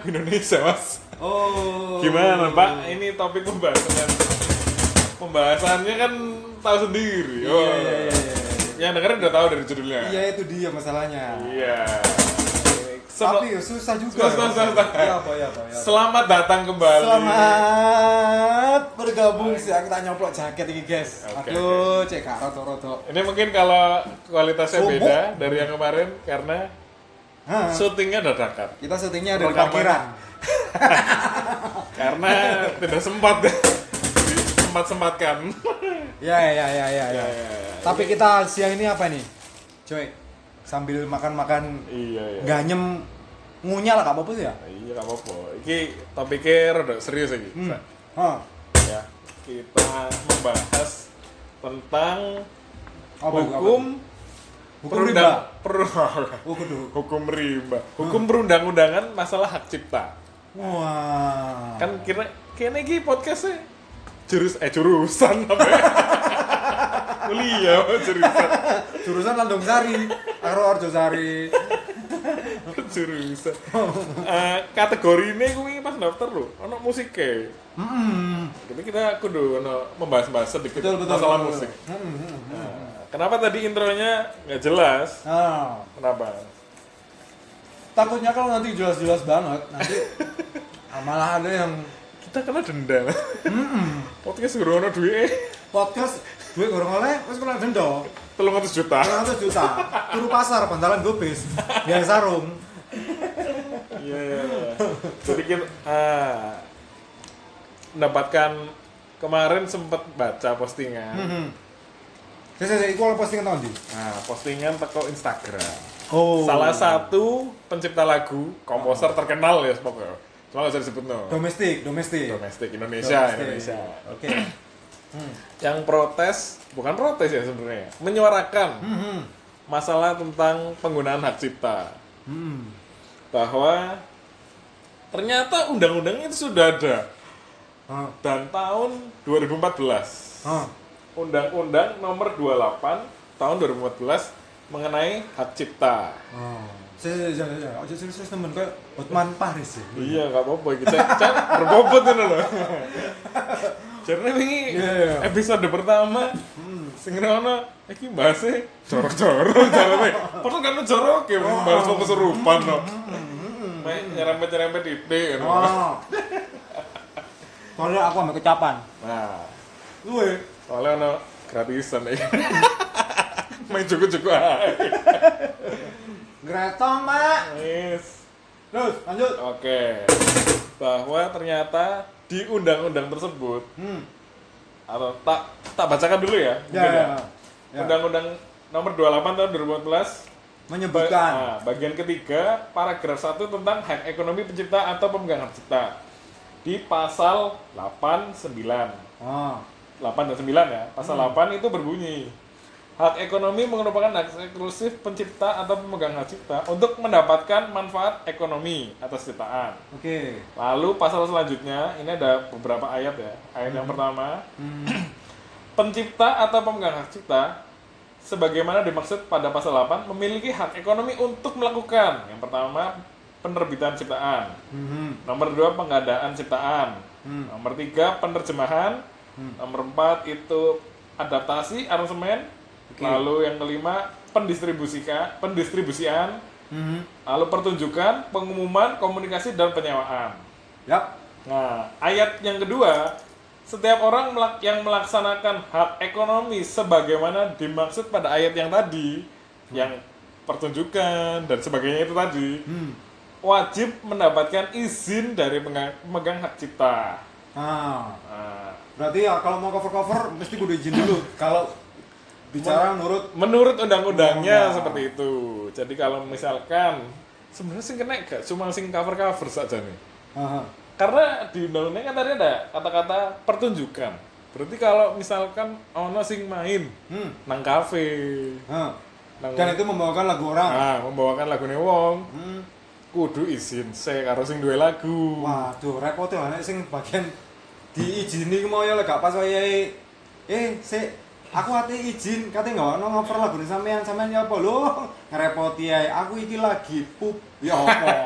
lagu Indonesia mas Oh. gimana pak ini topik pembahasan pembahasannya kan tahu sendiri Iya, oh. iya, iya, iya. yang dengerin udah tahu dari judulnya Iya itu dia masalahnya. iya Sel- Tapi ya susah juga. Susah, susah, susah. Ya apa ya apa ya. selamat datang kembali Selamat bergabung sih aku tak nyoplok jaket ini guys. Oke, Aduh, cek roto roto. ini mungkin kalau kualitasnya Sumuk. beda dari yang kemarin karena Hah, syutingnya dadakan kita syutingnya ada di parkiran. karena tidak sempat. Sempat sempatkan Ya ya ya ya ya. Tapi kita siang ini apa nih? Coy, sambil makan-makan iya iya. ganyem ngunyah lah gak apa-apa sih ya? iya gak apa-apa. Ini topiknya rada serius lagi Hmm. Hah, ya kita membahas tentang apa hukum Hukum perundang- riba. per- Oh, hukum rimba hukum perundang-undangan masalah hak cipta Wah. kan kira kayaknya ini podcastnya jurus eh jurusan apa ya? kuliah jurusan jurusan Landung Sari, karo Arjo Sari. jurusan Eh, kategori ini gue pas daftar loh ono musik ke Hmm. jadi kita kudu ono membahas-bahas sedikit Betul betul. masalah betul. musik hmm. Nah, kenapa tadi intronya nggak jelas Nah, kenapa takutnya kalau nanti jelas-jelas banget, nanti ah, malah ada yang kita kena denda hmm, podcast guru ono duit podcast duit gorong oleh, terus kena denda. telung ratus juta 100 juta. Turu pasar, bantalan gobis, biaya sarung. iya iya iya. jadi kita ah, mendapatkan kemarin sempat baca postingan Hmm. Saya saya itu postingan tahun di. nah postingan teko Instagram Oh. salah satu pencipta lagu komposer terkenal ya pokoknya cuma nggak usah disebut no domestik, domestik. domestik Indonesia Domestik. Indonesia Oke. Hmm. yang protes bukan protes ya sebenarnya menyuarakan Hmm. masalah tentang penggunaan hak cipta Hmm. bahwa ternyata undang-undang itu sudah ada Ah. dan tahun 2014 Ah. Undang-Undang Nomor 28 Tahun 2014 mengenai hak cipta. Oh. Saya saya saya ojo serius temen kayak Hotman Paris ya. Iya, nggak apa-apa kita cak berbobot ini loh. Karena ini Iya, iya. episode pertama sing ngono iki bahasnya jorok-jorok jarane. Padahal kan jorok ya bahas mau keserupan loh. Mek nyerempet-nyerempet titik ngono. Oh. Soalnya aku ambil kecapan. Nah, Luwe. Soalnya ono gratisan ya. Main cukup-cukup aja. Greta, Mak. Yes. Terus lanjut. Oke. Bahwa ternyata di undang-undang tersebut Hmm. atau tak tak bacakan dulu ya. Ya, mungkin ya. ya. Undang-undang nomor 28 tahun 2014 ba- Menyebutkan. nah, bagian ketiga paragraf 1 tentang hak ekonomi pencipta atau pemegang hak cipta di pasal 8 9. Oh. 8 dan 9 ya. Pasal Hmm. 8 itu berbunyi Hak ekonomi merupakan hak eksklusif pencipta atau pemegang hak cipta untuk mendapatkan manfaat ekonomi atas ciptaan. Oke. Lalu pasal selanjutnya, ini ada beberapa ayat ya. Ayat yang pertama, Hmm. pencipta atau pemegang hak cipta sebagaimana dimaksud pada pasal 8 memiliki hak ekonomi untuk melakukan yang pertama penerbitan ciptaan, Hmm. nomor dua pengadaan ciptaan, Hmm. nomor tiga penerjemahan, Hmm. nomor empat itu adaptasi aransemen, Oke. lalu yang kelima pendistribusikan pendistribusian, Hmm. lalu pertunjukan, pengumuman, komunikasi dan penyewaan. Yap. Nah, ayat yang kedua, setiap orang melak- yang melaksanakan hak ekonomi sebagaimana dimaksud pada ayat yang tadi, yang pertunjukan dan sebagainya itu tadi, Hmm. wajib mendapatkan izin dari pemegang hak cipta. Ah. Nah, Berarti ya kalau mau cover-cover mesti kudu izin dulu. Kalau bicara menurut menurut undang-undangnya Undang. seperti itu. Jadi kalau misalkan sebenarnya sing kena gak cuma sing cover-cover saja nih. Aha. Karena di undang-undang kan tadi ada kata-kata pertunjukan. Berarti kalau misalkan ono sing main Hmm. nang kafe, nang Dan itu membawakan lagu orang. nah, membawakan lagu wong, Hmm. kudu izin se karo sing duwe lagu. Waduh, repot ya sing bagian diizini ku mau ya lek gak pas wayahe eh sik aku ate izin kate nggak ono ngover lagu sampean sampean ya apa lho ngerepoti ae aku iki lagi pup ya apa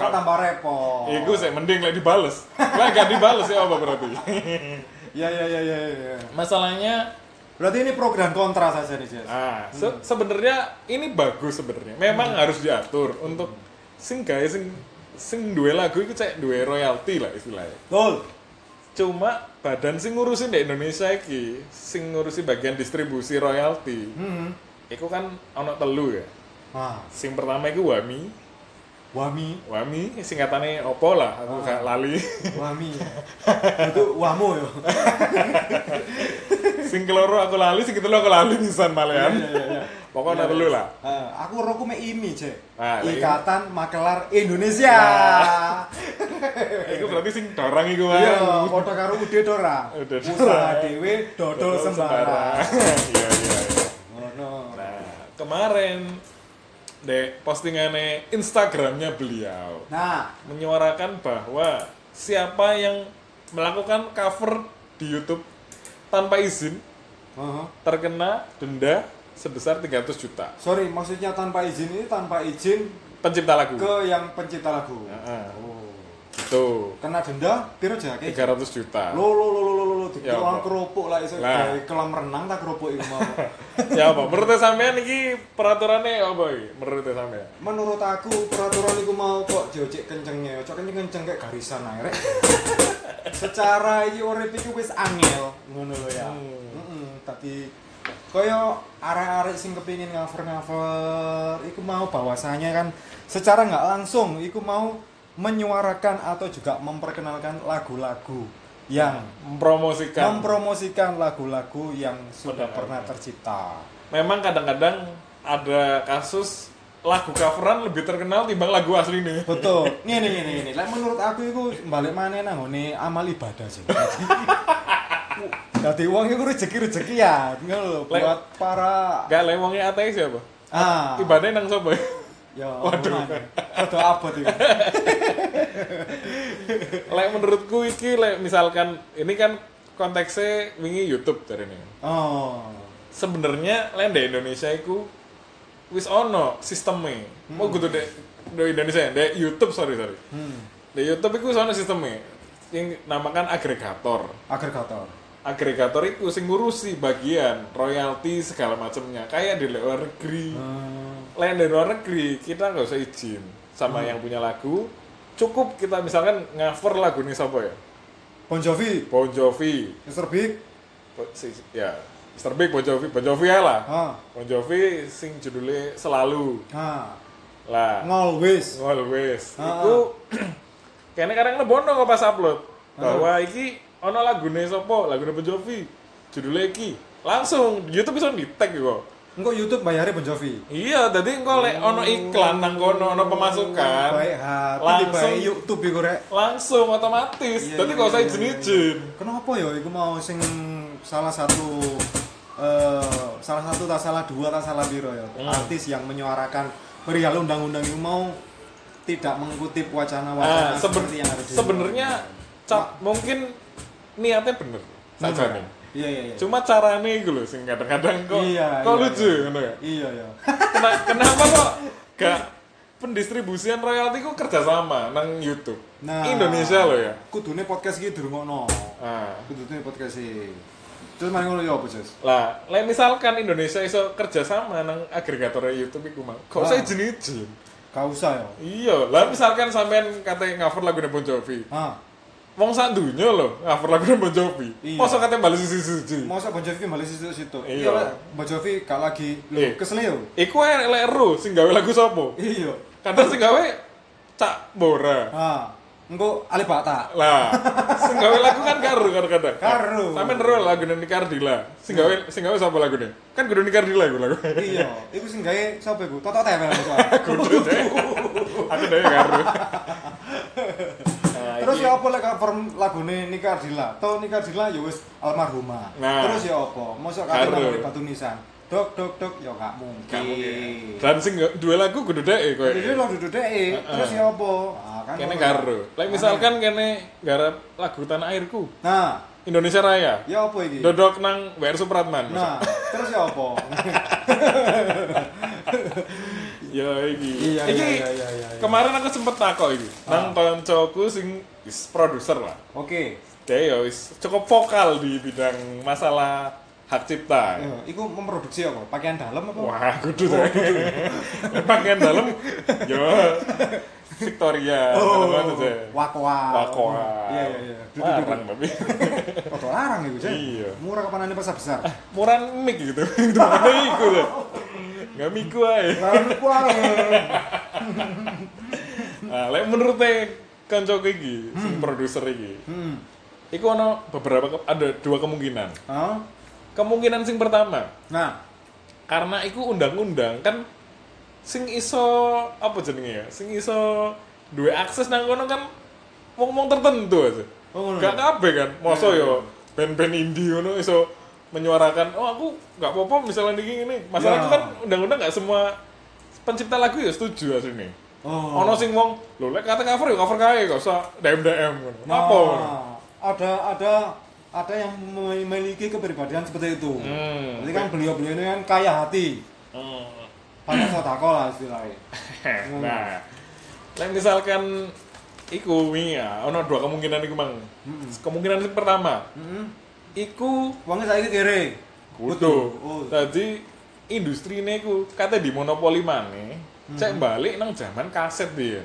Kan tambah repot. Iku sih mending lek dibales. Lah gak dibales ya apa berarti? Ya ya ya ya ya. Masalahnya Berarti ini pro dan kontra saja nih, Jess. ah se- sebenarnya ini bagus sebenarnya. Memang harus diatur untuk sing gawe sing sing duwe lagu itu cek duwe royalti lah istilahnya. Betul. Cuma badan sing ngurusin di Indonesia iki, sing ngurusi bagian distribusi royalti. Hmm. Iku kan ono telu ya. Nah, Sing pertama iku Wami. wami, Wami singkatannya opo lah, aku gak lali. wami. Itu wamu yo. sing keloro aku lali, sing ketelu aku lali pisan malehan. Iya, iya, iya. Pokoknya telu lah. Eh, aku roku me IMI, Cek. Ah, lah, Ikatan Makelar Indonesia. Iku berarti sing dorang iku Iya, wae. foto karo Ude Dora. Ude Dora. Usaha dhewe dodol sembarang. Iya, iya, iya. Ngono. Nah, kemarin dek postingannya Instagramnya beliau Nah, menyuarakan bahwa siapa yang melakukan cover di YouTube tanpa izin heeh. terkena denda sebesar 300 juta sorry, maksudnya tanpa izin ini tanpa izin pencipta lagu. ke yang pencipta lagu. Heeh. Oh. Gitu. Kena denda piro aja? 300 juta. Lo lo lo lo lo lo Ya, orang kerupuk lah iso Lah. gawe kelam renang tak kerupuk iku mau. ya apa? Menurut sampean iki peraturannya apa iki? Menurut sampean? Menurut aku peraturan iku mau kok jojek kencengnya, cok kenceng-kenceng kayak garisan ae rek. Secara iki urip iku wis angel ngono lho ya. Hmm. Heeh, tapi kaya arek-arek sing kepingin cover-cover iku mau bahwasanya kan secara nggak langsung iku mau menyuarakan atau juga memperkenalkan lagu-lagu yang Mempromosikan. mempromosikan lagu-lagu yang sudah pernah tercipta. Memang kadang-kadang ada kasus lagu coveran lebih terkenal timbang lagu asli nih. Betul. Ngene ngene ngene. Lek menurut aku iku balik maneh nang ngene amal ibadah sih. Dadi wong iku rezeki-rezeki ya, ngono lho buat para Gak lewongnya ateis siapa? ah Ibadahnya nang sopo? ya Waduh. Foto abot iku. lek menurutku iki lek misalkan ini kan konteksnya wingi YouTube dari ini. Oh. Sebenarnya lek di Indonesia iku wis ono sistemnya. Mau kudu dek di Indonesia, di YouTube sorry sorry. Hmm. Di YouTube iku wis ono sistemnya yang namakan agregator. Agregator. Agregator itu sing ngurusi bagian royalti segala macamnya kayak di luar negeri. Hmm. Lain dari luar negeri kita nggak usah izin sama yang punya lagu. Cukup kita misalkan cover lagu nih siapa ya? Bon Jovi, Bon Jovi, Mr. Big. Bo- si- ya Mr. Big Bon Jovi, Bon Jovi ya lah. Ah. Bon Jovi sing judulnya selalu Ah. lah. Always. Always. Iku kayaknya kadang lebono kok pas upload bahwa iki ono lagune sapa? Lagune Bon Jovi. Judulnya iki. Langsung YouTube bisa di tag kok. Engko YouTube bayarnya Bon Jovi. Iya, tadi engko lek ono iklan nang kono ono pemasukan. Baik hati Langsung. YouTube iku rek. Langsung otomatis. Iya, Tadi iya, usah iya, izin-izin. Kenapa ya iku mau sing salah satu eh salah satu tak salah dua tak salah biro ya. Hmm. Artis yang menyuarakan perihal undang-undang itu mau tidak mengutip Nah, wacana-wacana seben- seperti yang ada di sebenarnya mungkin niatnya bener saja nih. Iya iya iya. Cuma caranya itu loh, sing kadang-kadang kok Iya, kok iya, lucu, iya. ngono ya. Iya ya. Kena- kenapa kok gak pendistribusian royalti ku kerjasama nang YouTube? Nah. Indonesia loh ya. Kudune podcast iki dirungokno. Nah, Kudune podcast iki. Terus mari ngono ya apa, Jos? lah, lah misalkan Indonesia iso kerjasama nang agregator YouTube iku mah, kok Ah. saya izin-izin. Gak usah ya. Iya, lah misalkan sampean katanya cover lagu Bon Jovi. Ah, Wong sak dunya lho, cover lagu Bon Jovi. Iya. Masa katanya balik sisi-sisi. masa Bon Jovi balik situ-situ. Iya. Lek Bon Jovi gak lagi Eh. lho, kesel yo. Iku ae lek ero sing gawe lagu sapa? Iya. Kadang sing gawe Cak Bora. Ah, engko Alibata. Lah, sing gawe lagu kan karo kadang-kadang. Karo. Sampe ero lagu Nini Cardila. Sing gawe sing gawe sapa lagune? Kan kudu Nini Cardila iku lagu. iya, iku sing gawe sapa iku? Toto Tewel iku. Kudu. Aku dhewe karo. Nah, Terus iki- ya apa lek cover lagune Nika Ardila? Toh Nika Ardila ya wis almarhumah. Nah. Terus ya apa? Mosok kate nang batu nisan. Dok dok dok ya gak mungkin. Gak mungkin. Dan sing dua lagu kudu dhek kowe. Jadi lo duduk deh, terus ya apa? Ah, kan Kene karo. Lek misalkan kene garap lagu Tanah Airku, Nah, Indonesia Raya. ya apa iki? Dodok nang WR Supratman. Nah, terus ya apa? Ya iki. Iya Iki iya iya iya iya. iya. Kemarin aku sempet takok iki. Nang koncoku sing is produser lah. Oke. Dia ya wis cukup vokal di bidang masalah hak cipta. Ya, iku memproduksi apa? Pakaian dalam apa? Wah, kudu deh. Pakaian dalam yo Victoria, Oh. Wakoa. Wakoa. Iya iya iya. Larang tapi. Foto larang iku. Iya. Murah kapan pasar besar. Murah mic gitu. Itu iku ae. Larang iku ae. Nah, lek menurut kanca iki, sing produser iki. Hmm. Iku ono beberapa ada dua kemungkinan. Hah? Kemungkinan sing pertama, Nah, karena iku undang-undang kan sing iso apa jenenge ya? Sing iso duwe akses nang kono kan wong-wong tertentu aja. Oh, ngono Gak ya? kabeh kan. Masa Iya, yo band-band indie ngono iso menyuarakan, "Oh, aku gak apa-apa misalnya iki ngene." Masalahnya Ya. kan undang-undang gak semua pencipta lagu ya setuju asline. Oh. Ono sing wong, lho lek kata cover ya cover kae, gak usah DM-DM ngono. Nah, Apa? ngono? ada ada ada yang memiliki kepribadian seperti itu. Hmm. Jadi kan beliau-beliau ini kan kaya hati. Hmm. Banyak sodako lah istilahnya. nah, lek misalkan iku wingi ya, ono dua kemungkinan iku mang. Kemungkinan yang pertama, Heeh. Iku Uangnya saya kiri. kudu. Oh. Tadi industri ini iku kate dimonopoli maneh. Hmm. Cek balik nang zaman kaset dia.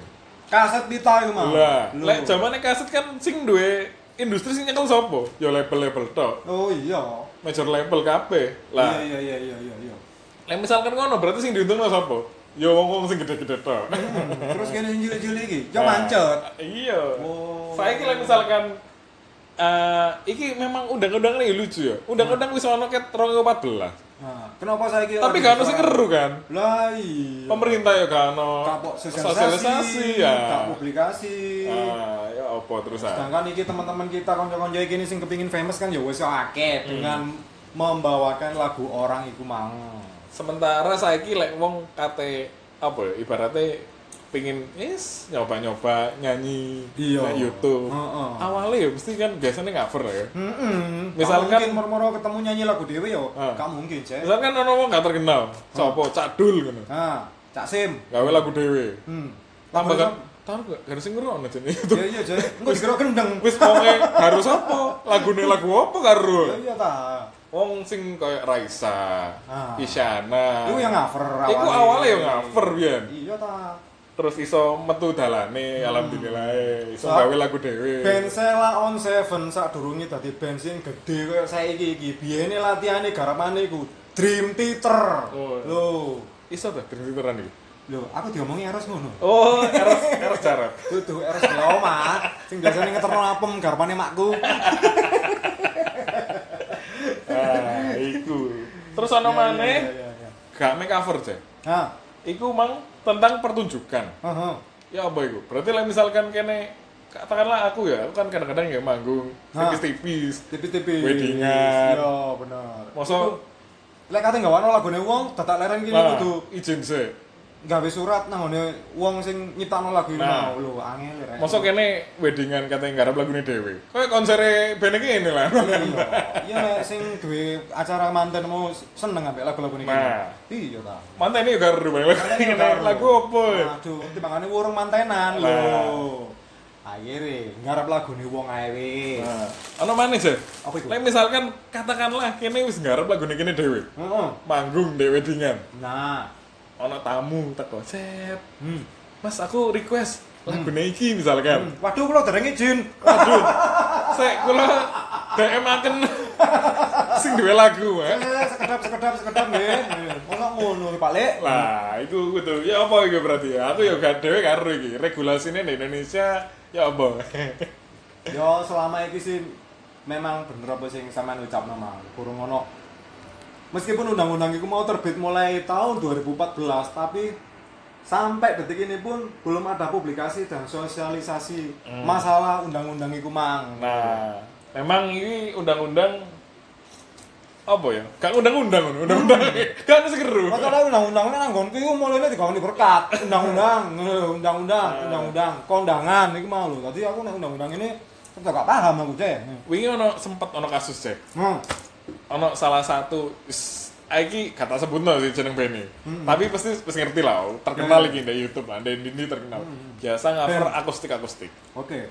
Kaset pita itu mah. Lah, lek zamane kaset kan sing duwe industri sing nyekel sapa? Ya label-label tok. Oh iya. Major label kabeh. Lah, Iya iya iya iya iya. iya. lek misalkan ngono berarti sing diuntungno sapa? Ya wong-wong sing gede-gede tok. Terus kene sing cilik-cilik iki, yo mancet. Iya. Oh. Saya kira misalkan eh iki memang undang-undang ini lucu ya. Undang-undang wis ono ket 2014. Nah, kenapa saya kira Tapi gak ono sing keru kan. Lah iya. Pemerintah ya gak ono Kapok sosialisasi, sosialisasi ya. gak publikasi. Ah, ya apa terus ah. Sedangkan iki teman-teman kita kanca-kanca iki sing kepingin famous kan ya wis yo Hmm. akeh dengan membawakan lagu orang iku mang. Sementara saiki lek wong kate apa ya ibaratnya pingin is nyoba-nyoba nyanyi Iya. nang YouTube. Heeh. Awalnya ya mesti kan biasanya cover ya. Heeh. Misalkan- mungkin moro-moro ketemu nyanyi lagu dhewe yo, Ah. gak mungkin, Cek. Misalkan ono wong gak terkenal, sapa Cak Dul ngono. Nah, Cak Sim. Gawe lagu dhewe. Hmm. Tambah kan tahu gak harus sing ngerono jane itu. Iya iya, Cek. Engko dikira kendeng. Wis wonge harus apa? Lagune lagu apa karo? Iya iya ta. Wong sing koyo Raisa, Ah. Isyana. Iku yang cover Iku awalnya yang cover biyen. Iya ta. Terus iso metu dalane alhamdulillah iso gawe lagu dhewe. Band Sela on Seven sak durunge dadi band sing gede kaya saiki iki. Biyene latihane garapane iku Dream Theater. Oh. Lho. Iso ta driteran iki. Lho, aku diomongi harus ngono. Oh, eros eros jarak. Kudu RS Oma, sing biasane ngeterno apem garapane makku. Ah, iku. Terus ana Iya, maneh iya, iya. gak make cover, Cek. Nah, Iku mang tentang pertunjukan. heeh. Ya apa itu? Berarti lah misalkan kene katakanlah aku ya, aku kan kadang-kadang ya manggung tipis-tipis. Tipis-tipis. Weddingan. Iya, bener. Masa Lek kate gawano lagune wong dadak leren kene nah, kudu izin sih. Gawe surat nang ngene wong sing nyiptakno lagu iku Nah. mau lho angel rek. Masa kene weddingan katanya nggarap lagune dhewe. Kayak konser band iki ini lah. Iya, iya nek sing duwe acara manten mau seneng ambek lagu-lagu niki. Nah. Iya ta. Ini lagu Manten ini karo. lagu apa? ya? Aduh, timbangane wurung mantenan lho. Nah. Akhirnya ngarep lagu nih wong ae. Nah, ana maneh sih. Apa? Lek misalkan katakanlah kene wis nggarap lagune kene dhewe. Heeh. Manggung dhewe weddingan. Nah, Ana tamu teko, "Sep, hmm. Mas aku request lagune iki misalkan." Waduh, kula dereng izin. Waduh. Sek kula DM aken sing duwe lagu, eh. Eh, sekedap sekedap sekedap nggih. Ono ngono Pak Lek. Lah, iku kudu. Ya apa iki berarti ya? Aku ya gak dhewe karo iki. Regulasine di Indonesia ya apa? Yo selama iki sih memang bener apa sing sampean ucapno mang. Kurang ono Meskipun undang-undang itu mau terbit mulai tahun 2014, tapi sampai detik ini pun belum ada publikasi dan sosialisasi masalah undang-undang itu mang. Nah, memang ini undang-undang apa ya? Gak undang-undang undang-undang. Gak ada segeru. Masalah undang-undang ini nanggonku itu mulainya digawani berkat undang-undang, undang-undang, undang-undang, kondangan itu mau lho. Tadi aku nek undang-undang ini tetep gak paham aku cek. Wingi ono sempet ono kasus cek. Hmm. Ono salah satu is, iki kata sebut sih jeneng band Tapi pasti pasti ngerti lah, terkenal iki di YouTube lah, di ini terkenal. Biasa cover Band. akustik-akustik. Oke.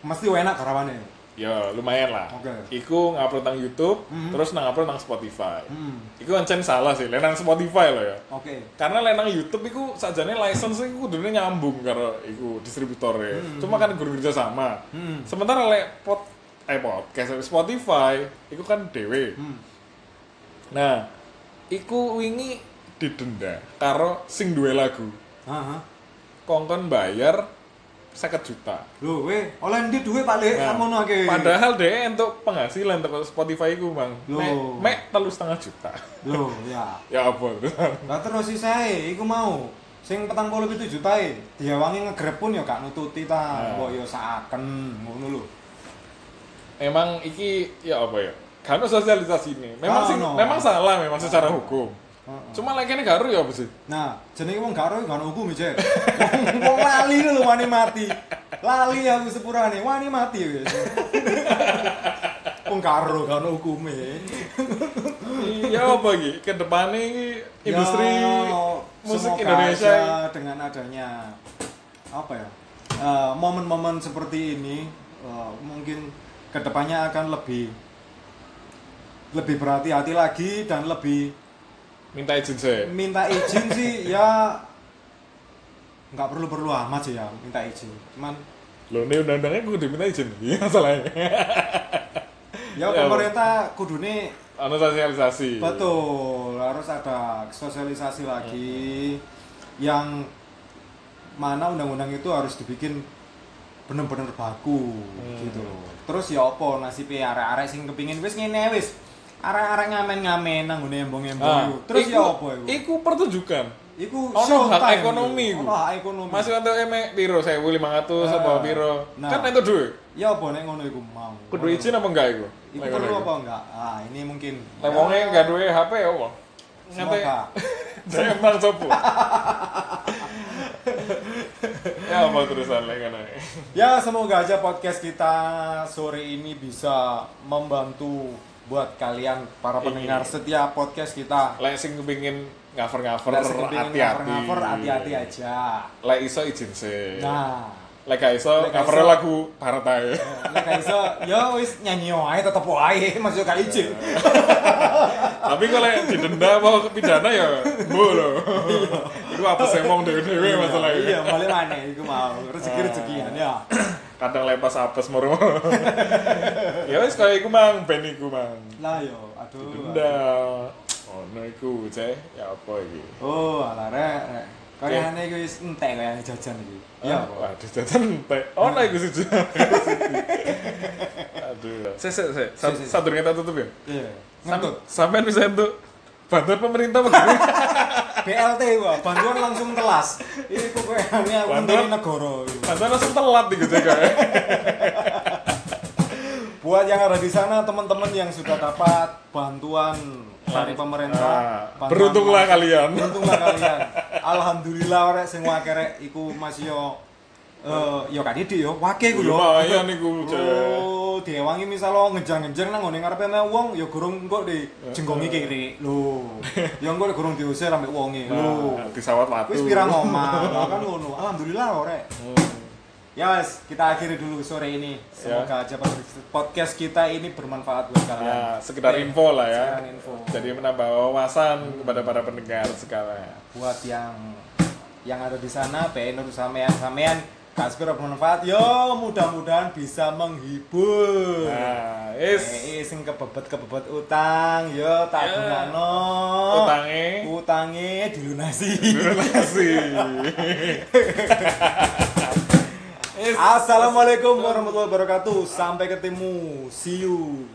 Mesti enak karawane. Ya lumayan lah. Oke. Iku ngupload nang YouTube, terus nang upload nang Spotify. Hmm. Iku ancen salah sih, lenang Spotify loh ya. Oke. Karena lenang YouTube iku sajane license iku kudune nyambung karo iku distributornya. Cuma kan guru kerja sama. Hmm. Sementara lek pot eh podcast Spotify iku kan dewe. Hmm. Nah, iku wingi didenda karo sing duwe lagu. Heeh. Kongkon bayar 50 juta. Lho, we, oleh ndi duwe Pak Lek? Nah, akeh. Padahal deh untuk penghasilan untuk Spotify iku, Bang. Mek mek telu setengah juta. Lho, ya. ya apa terus? Lah terus sisae iku mau sing 47 juta e diawangi ngegrep pun ya gak nututi ta. Nah. Mbok yo saken ngono lho. Emang iki ya apa ya? Karena sosialisasi ini. Memang sih, Kano. memang salah memang secara hukum. Heeh. Cuma lagi ini garu ya apa sih? Nah, jenenge wong gak ro gak ono hukum. Wong wong lali lho wani mati. Lali aku sepurane, wani mati wis. Wong gak ro gak ono hukume. Iya apa iki? Ke depannya iki industri Ya, musik Indonesia aja dengan adanya apa ya eh, momen-momen seperti ini eh, mungkin ke depannya akan lebih lebih berhati-hati lagi dan lebih minta izin saya. minta izin sih ya nggak perlu perlu amat sih ya minta izin cuman Loh, ini undang-undangnya gue diminta izin. Iya masalahnya. ya Ya, pemerintah kudune Anu sosialisasi. Betul, harus ada sosialisasi lagi yang mana undang-undang itu harus dibikin bener-bener baku Hmm. gitu loh. Terus ya apa nasibe arek-arek sing kepingin wis ngene wis. Arek-arek ngamen-ngamen nang ngene embong-embong Ah. Terus iku- ya apa iku? Iku pertunjukan. Iku Ono hak ekonomi iku. Ono hak ekonomi. Masih untuk emek piro 1500 apa Ah, piro? nah. Kan itu duit. Ya apa nek ngono iku mau. Kudu izin apa enggak iku? Iku perlu apa enggak? Ah, ini mungkin. Lek wonge enggak duwe HP ya apa? Semoga. saya emang sopo. ya apa lek. Ya semoga aja podcast kita sore ini bisa membantu buat kalian para Iya. pendengar setiap podcast kita. Lek sing kepengin sekepingin hati-hati. cover-cover, hati-hati aja. Lek iso izin sih. Nah, Lek gak iso Lek iso- lagu Partai. nek gak iso ya wis nyanyi wae tetep wae masuk gak izin. Tapi kalau yang didenda mau pidana ya, bu loh. Itu apa sih ngomong dewe-dewe masalahnya. Iya, balik mana iku mau rezeki-rezekian ya. Kadang lepas apes moro. ya wis kaya iku mang, ben iku mang. Lah yo, aduh. Denda. Oh, iku, ceh. Ya apa iki? Oh, alah rek, rek. Kayane iku wis entek kaya jajan iki. Ya. Ah, Waduh, jajan entek. Oh, no iku sih. Aduh. Se se se. Se, se. Satu kita tutup ya. Iya. Ngentut. Sampean bisa untuk bantuan pemerintah begini. BLT gua, bantuan langsung kelas. Iku kayane aku dari negara. iku. Bantuan langsung telat nih gue kayak. Buat yang ada di sana teman-teman yang sudah dapat bantuan dari pemerintah, Ah, bantuan beruntunglah kalian. Beruntunglah kalian. Alhamdulillah rek sing wake rek iku masih yo eh yo kan ide yo wake ku lho. Lumayan iku, Cek. Oh, diewangi misal lo ngejar-ngejar nang ngene ngarepe me wong ya gurung kok di jenggongi kiri. Lho. Ya engko gurung diusir ambek wonge. Lho. Nah, di sawat watu. Wis pirang omah, lah kan ngono. Alhamdulillah rek. Ya wes, kita akhiri dulu sore ini. Semoga aja podcast kita ini bermanfaat buat kalian. Ya, sekedar info lah ya. Sekedar info. Jadi menambah wawasan kepada para pendengar sekarang. Buat yang yang ada di sana, pengen sampean sampean Kasper bermanfaat. Yo, mudah-mudahan bisa menghibur. Nah, is Eh, sing kebebet kebebet utang, yo tak Ya. gunakno. Utange. Utange dilunasi. donasi. Assalamualaikum warahmatullahi wabarakatuh. Sampai ketemu. See you.